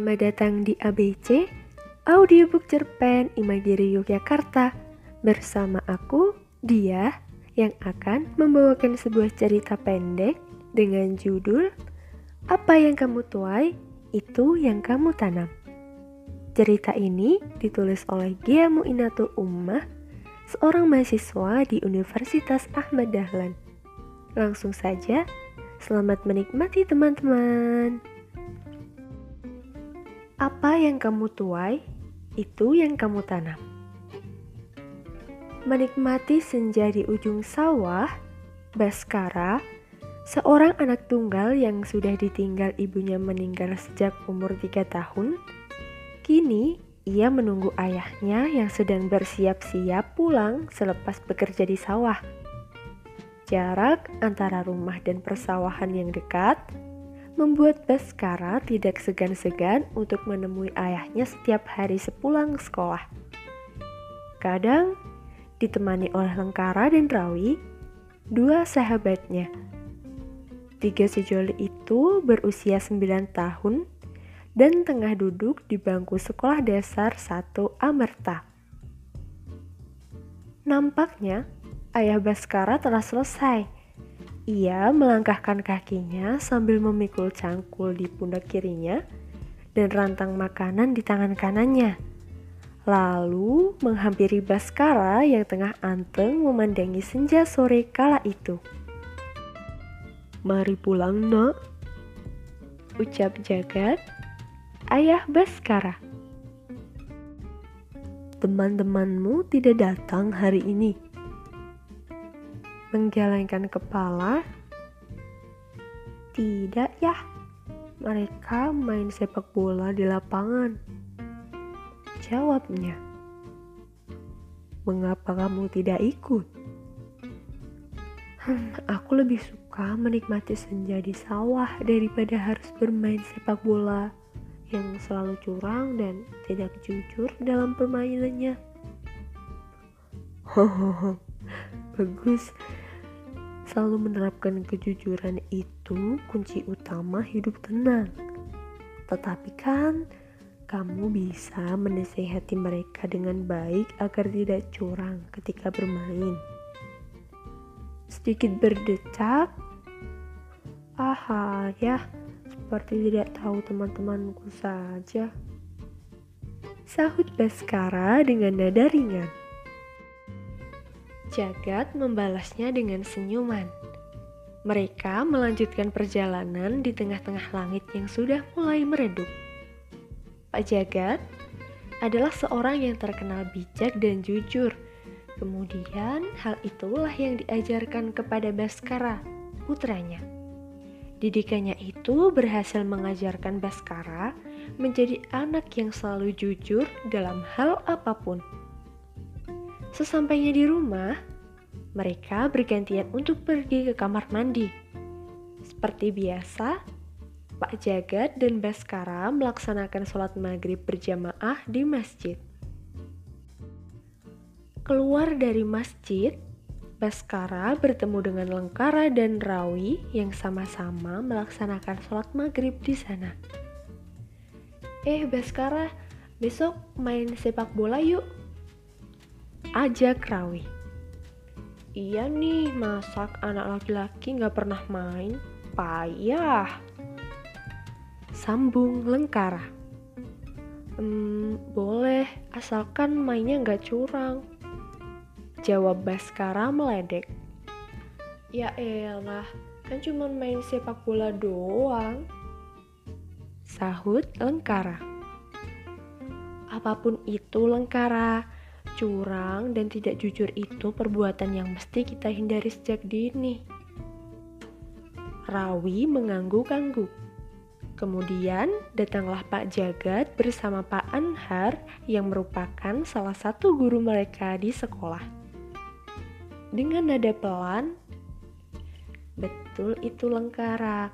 Selamat datang di ABC, Audiobook Cerpen Imagiri Yogyakarta. Bersama aku, Dia, yang akan membawakan sebuah cerita pendek dengan judul Apa yang kamu tuai, itu yang kamu tanam. Cerita ini ditulis oleh Gia Muinatul Ummah, seorang mahasiswa di Universitas Ahmad Dahlan. Langsung saja, selamat menikmati teman-teman. Apa yang kamu tuai, itu yang kamu tanam. Menikmati senja di ujung sawah, Baskara, seorang anak tunggal yang sudah ditinggal ibunya meninggal sejak umur tiga tahun, kini ia menunggu ayahnya yang sedang bersiap-siap pulang selepas bekerja di sawah. Jarak antara rumah dan persawahan yang dekat membuat Baskara tidak segan-segan untuk menemui ayahnya setiap hari sepulang sekolah. Kadang ditemani oleh Lengkara dan Rawi, dua sahabatnya. Tiga sejoli itu berusia 9 tahun dan tengah duduk di bangku sekolah dasar satu Amerta. Nampaknya ayah Baskara telah selesai ia melangkahkan kakinya sambil memikul cangkul di pundak kirinya dan rantang makanan di tangan kanannya. Lalu menghampiri Baskara yang tengah anteng memandangi senja sore kala itu. Mari pulang nak, ucap Jagat, ayah Baskara. Teman-temanmu tidak datang hari ini menggelengkan kepala. Tidak ya, mereka main sepak bola di lapangan. Jawabnya. Mengapa kamu tidak ikut? Hmm, aku lebih suka menikmati senja di sawah daripada harus bermain sepak bola yang selalu curang dan tidak jujur dalam permainannya. Hahaha, bagus selalu menerapkan kejujuran itu kunci utama hidup tenang. Tetapi kan kamu bisa menasehati mereka dengan baik agar tidak curang ketika bermain. Sedikit berdecak, aha ya, seperti tidak tahu teman-temanku saja. Sahut Baskara dengan nada ringan. Jagat membalasnya dengan senyuman. Mereka melanjutkan perjalanan di tengah-tengah langit yang sudah mulai meredup. Pak Jagat adalah seorang yang terkenal bijak dan jujur. Kemudian hal itulah yang diajarkan kepada Baskara, putranya. Didikannya itu berhasil mengajarkan Baskara menjadi anak yang selalu jujur dalam hal apa pun. Sesampainya di rumah, mereka bergantian untuk pergi ke kamar mandi. Seperti biasa, Pak Jagat dan Baskara melaksanakan sholat maghrib berjamaah di masjid. Keluar dari masjid, Baskara bertemu dengan Lengkara dan Rawi yang sama-sama melaksanakan sholat maghrib di sana. Eh Baskara, besok main sepak bola yuk ajak Rawi. Iya nih, masak anak laki-laki gak pernah main, payah. Sambung Lengkara. Hmm, boleh, asalkan mainnya gak curang. Jawab Baskara meledek. Ya elah, kan cuma main sepak bola doang. Sahut Lengkara. Apa pun itu Lengkara, curang dan tidak jujur itu perbuatan yang mesti kita hindari sejak dini. Rawi mengangguk-angguk. Kemudian datanglah Pak Jagat bersama Pak Anhar yang merupakan salah satu guru mereka di sekolah. Dengan nada pelan, betul itu Lengkara.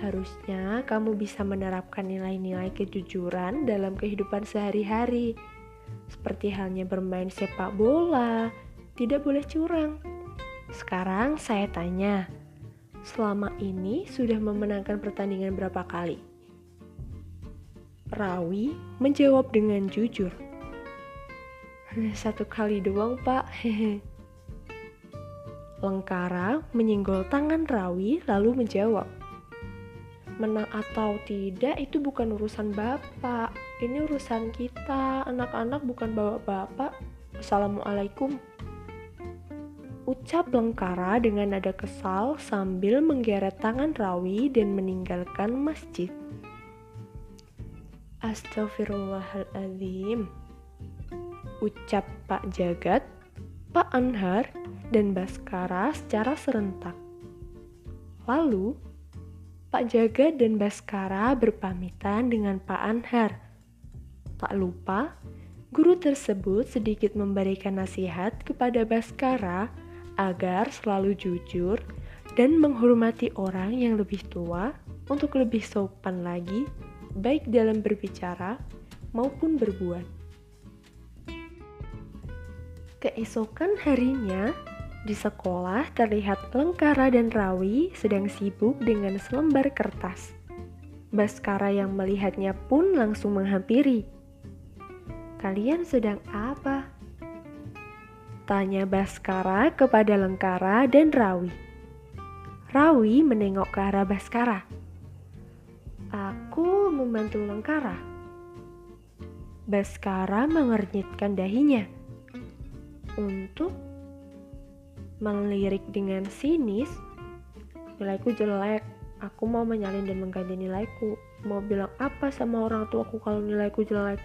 Harusnya kamu bisa menerapkan nilai-nilai kejujuran dalam kehidupan sehari-hari seperti halnya bermain sepak bola, tidak boleh curang. Sekarang saya tanya, selama ini sudah memenangkan pertandingan berapa kali? Rawi menjawab dengan jujur. Satu kali doang, Pak. Lengkara menyinggol tangan Rawi lalu menjawab. Menang atau tidak itu bukan urusan Bapak. Ini urusan kita, anak-anak bukan bapak-bapak. Assalamualaikum. Ucap Lengkara dengan nada kesal sambil menggeret tangan Rawi dan meninggalkan masjid. Astagfirullahaladzim. Ucap Pak Jagat, Pak Anhar, dan Baskara secara serentak. Lalu, Pak Jagat dan Baskara berpamitan dengan Pak Anhar. Tak lupa, guru tersebut sedikit memberikan nasihat kepada Baskara agar selalu jujur dan menghormati orang yang lebih tua untuk lebih sopan lagi, baik dalam berbicara maupun berbuat. Keesokan harinya, di sekolah terlihat Lengkara dan Rawi sedang sibuk dengan selembar kertas. Baskara yang melihatnya pun langsung menghampiri. Kalian sedang apa? Tanya Baskara kepada Lengkara dan Rawi. Rawi menengok ke arah Baskara. Aku membantu Lengkara. Baskara mengernyitkan dahinya. Untuk melirik dengan sinis, nilaiku jelek. Aku mau menyalin dan mengganti nilaiku. Mau bilang apa sama orang tuaku kalau nilaiku jelek?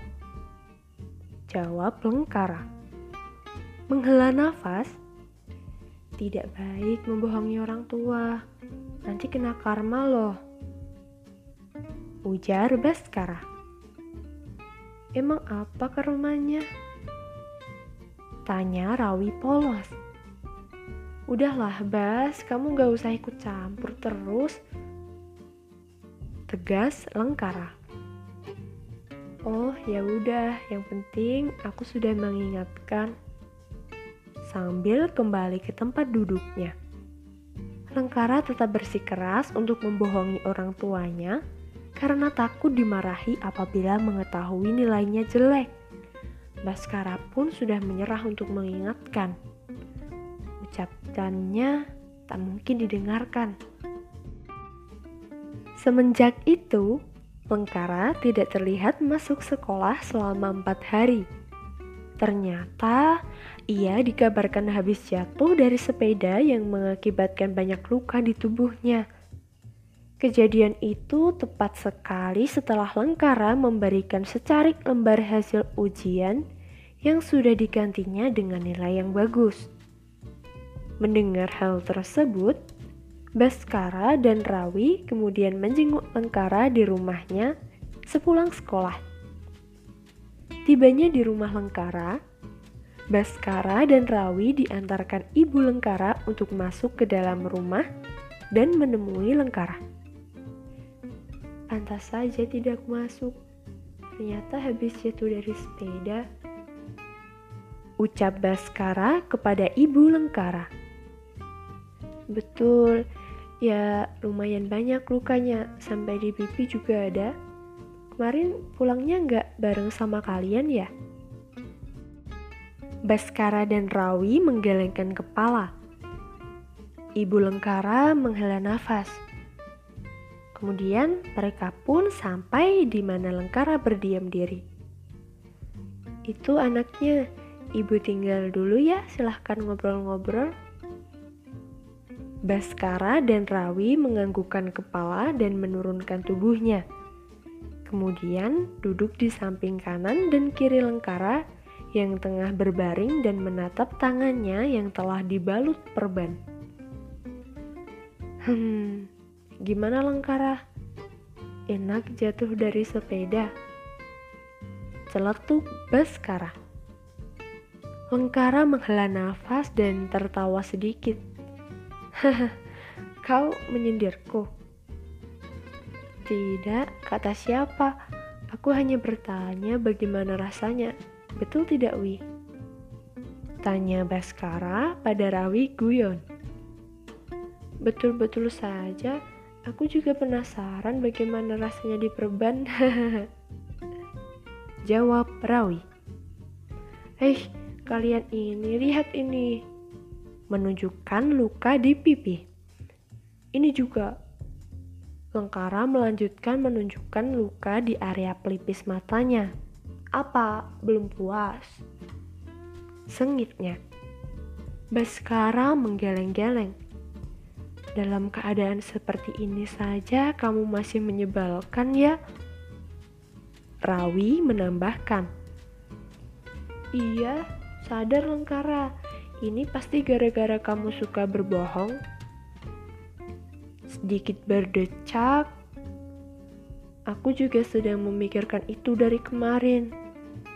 Jawab Lengkara. Menghela nafas, tidak baik membohongi orang tua. Nanti kena karma loh. Ujar Baskara. Emang apa karmanya? Tanya Rawi polos. Udahlah Bas, kamu gak usah ikut campur terus. Tegas Lengkara. Oh ya udah, yang penting aku sudah mengingatkan sambil kembali ke tempat duduknya. Lengkara tetap bersikeras untuk membohongi orang tuanya karena takut dimarahi apabila mengetahui nilainya jelek. Baskara pun sudah menyerah untuk mengingatkan. Ucapannya tak mungkin didengarkan. Semenjak itu, Lengkara tidak terlihat masuk sekolah selama empat hari. Ternyata ia dikabarkan habis jatuh dari sepeda yang mengakibatkan banyak luka di tubuhnya. Kejadian itu tepat sekali setelah Lengkara memberikan secarik lembar hasil ujian yang sudah digantinya dengan nilai yang bagus. Mendengar hal tersebut, Baskara dan Rawi kemudian menjenguk Lengkara di rumahnya sepulang sekolah. Tibanya di rumah Lengkara, Baskara dan Rawi diantarkan ibu Lengkara untuk masuk ke dalam rumah dan menemui Lengkara. Pantas saja tidak masuk, ternyata habis jatuh dari sepeda. Ucap Baskara kepada ibu Lengkara. Betul, ya lumayan banyak lukanya, sampai di pipi juga ada. Kemarin pulangnya nggak bareng sama kalian ya? Baskara dan Rawi menggelengkan kepala. Ibu Lengkara menghela nafas. Kemudian mereka pun sampai di mana Lengkara berdiam diri. Itu anaknya, ibu tinggal dulu ya, silahkan ngobrol-ngobrol. Baskara dan Rawi menganggukkan kepala dan menurunkan tubuhnya. Kemudian duduk di samping kanan dan kiri Lengkara yang tengah berbaring dan menatap tangannya yang telah dibalut perban. Hmm, gimana Lengkara? Enak jatuh dari sepeda. Celetuk Baskara. Lengkara menghela nafas dan tertawa sedikit. Kau menyindirku. Tidak, kata siapa? Aku hanya bertanya bagaimana rasanya. Betul tidak, Wi? Tanya Baskara pada Rawi Guyon. Betul-betul saja, aku juga penasaran bagaimana rasanya diperban. Jawab Rawi. Hei, kalian ini, lihat ini. Menunjukkan luka di pipi. Ini juga. Lengkara melanjutkan menunjukkan luka di area pelipis matanya. Apa? Belum puas? Sengitnya. Baskara menggeleng-geleng. Dalam keadaan seperti ini saja kamu masih menyebalkan ya? Rawi menambahkan. Iya, sadar Lengkara. Ini pasti gara-gara kamu suka berbohong. Sedikit berdecak. Aku juga sedang memikirkan itu dari kemarin.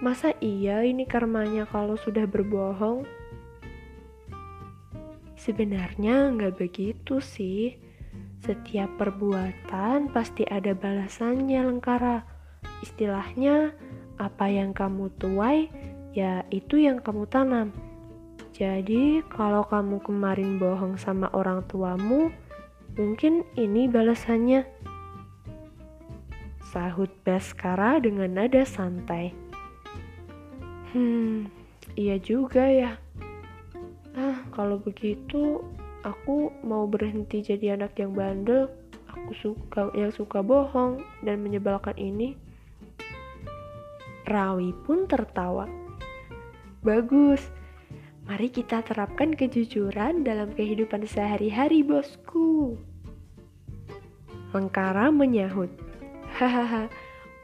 Masa iya ini karmanya kalau sudah berbohong? Sebenarnya nggak begitu sih. Setiap perbuatan pasti ada balasannya lengkara. Istilahnya, apa yang kamu tuai, ya itu yang kamu tanam. Jadi, kalau kamu kemarin bohong sama orang tuamu, mungkin ini balasannya. Sahut Baskara dengan nada santai. Hmm, iya juga ya. Ah, kalau begitu aku mau berhenti jadi anak yang bandel. Aku suka yang suka bohong dan menyebalkan ini. Rawi pun tertawa. Bagus. Mari kita terapkan kejujuran dalam kehidupan sehari-hari, bosku. Lengkara menyahut. Hahaha,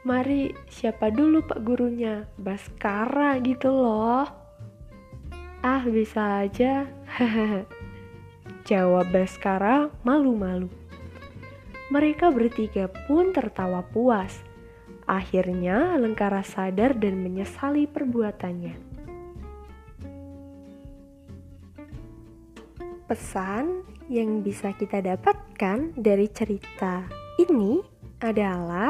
Mari, siapa dulu pak gurunya? Baskara gitu loh. Ah, bisa aja. Jawab Baskara malu-malu. Mereka bertiga pun tertawa puas. Akhirnya Lengkara sadar dan menyesali perbuatannya. Pesan yang bisa kita dapatkan dari cerita ini adalah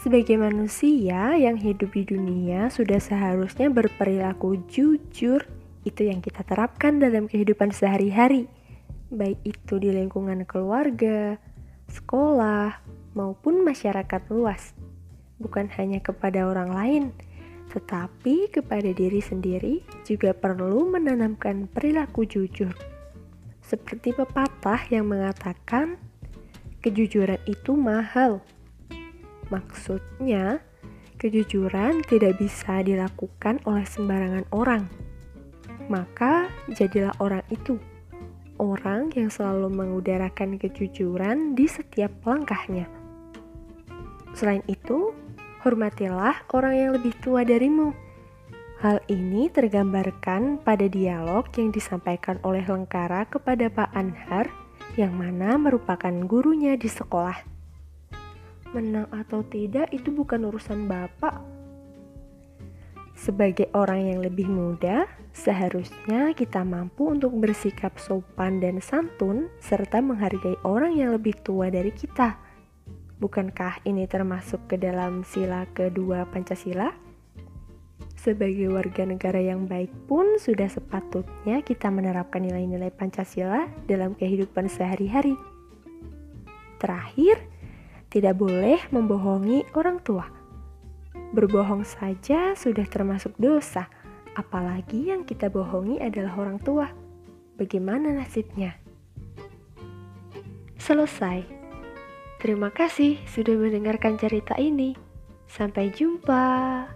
sebagai manusia yang hidup di dunia sudah seharusnya berperilaku jujur, itu yang kita terapkan dalam kehidupan sehari-hari, baik itu di lingkungan keluarga, sekolah, maupun masyarakat luas. Bukan hanya kepada orang lain, tetapi kepada diri sendiri juga perlu menanamkan perilaku jujur. Seperti pepatah yang mengatakan, kejujuran itu mahal Maksudnya, kejujuran tidak bisa dilakukan oleh sembarangan orang. Maka, jadilah orang itu, orang yang selalu mengudarakan kejujuran di setiap langkahnya. Selain itu, hormatilah orang yang lebih tua darimu. Hal ini tergambarkan pada dialog yang disampaikan oleh Lengkara kepada Pak Anhar, yang mana merupakan gurunya di sekolah menang atau tidak itu bukan urusan Bapak. Sebagai orang yang lebih muda, seharusnya kita mampu untuk bersikap sopan dan santun serta menghargai orang yang lebih tua dari kita. Bukankah ini termasuk ke dalam sila kedua Pancasila? Sebagai warga negara yang baik pun sudah sepatutnya kita menerapkan nilai-nilai Pancasila dalam kehidupan sehari-hari. Terakhir, tidak boleh membohongi orang tua. Berbohong saja sudah termasuk dosa, apalagi yang kita bohongi adalah orang tua. Bagaimana nasibnya? Selesai. Terima kasih sudah mendengarkan cerita ini. Sampai jumpa.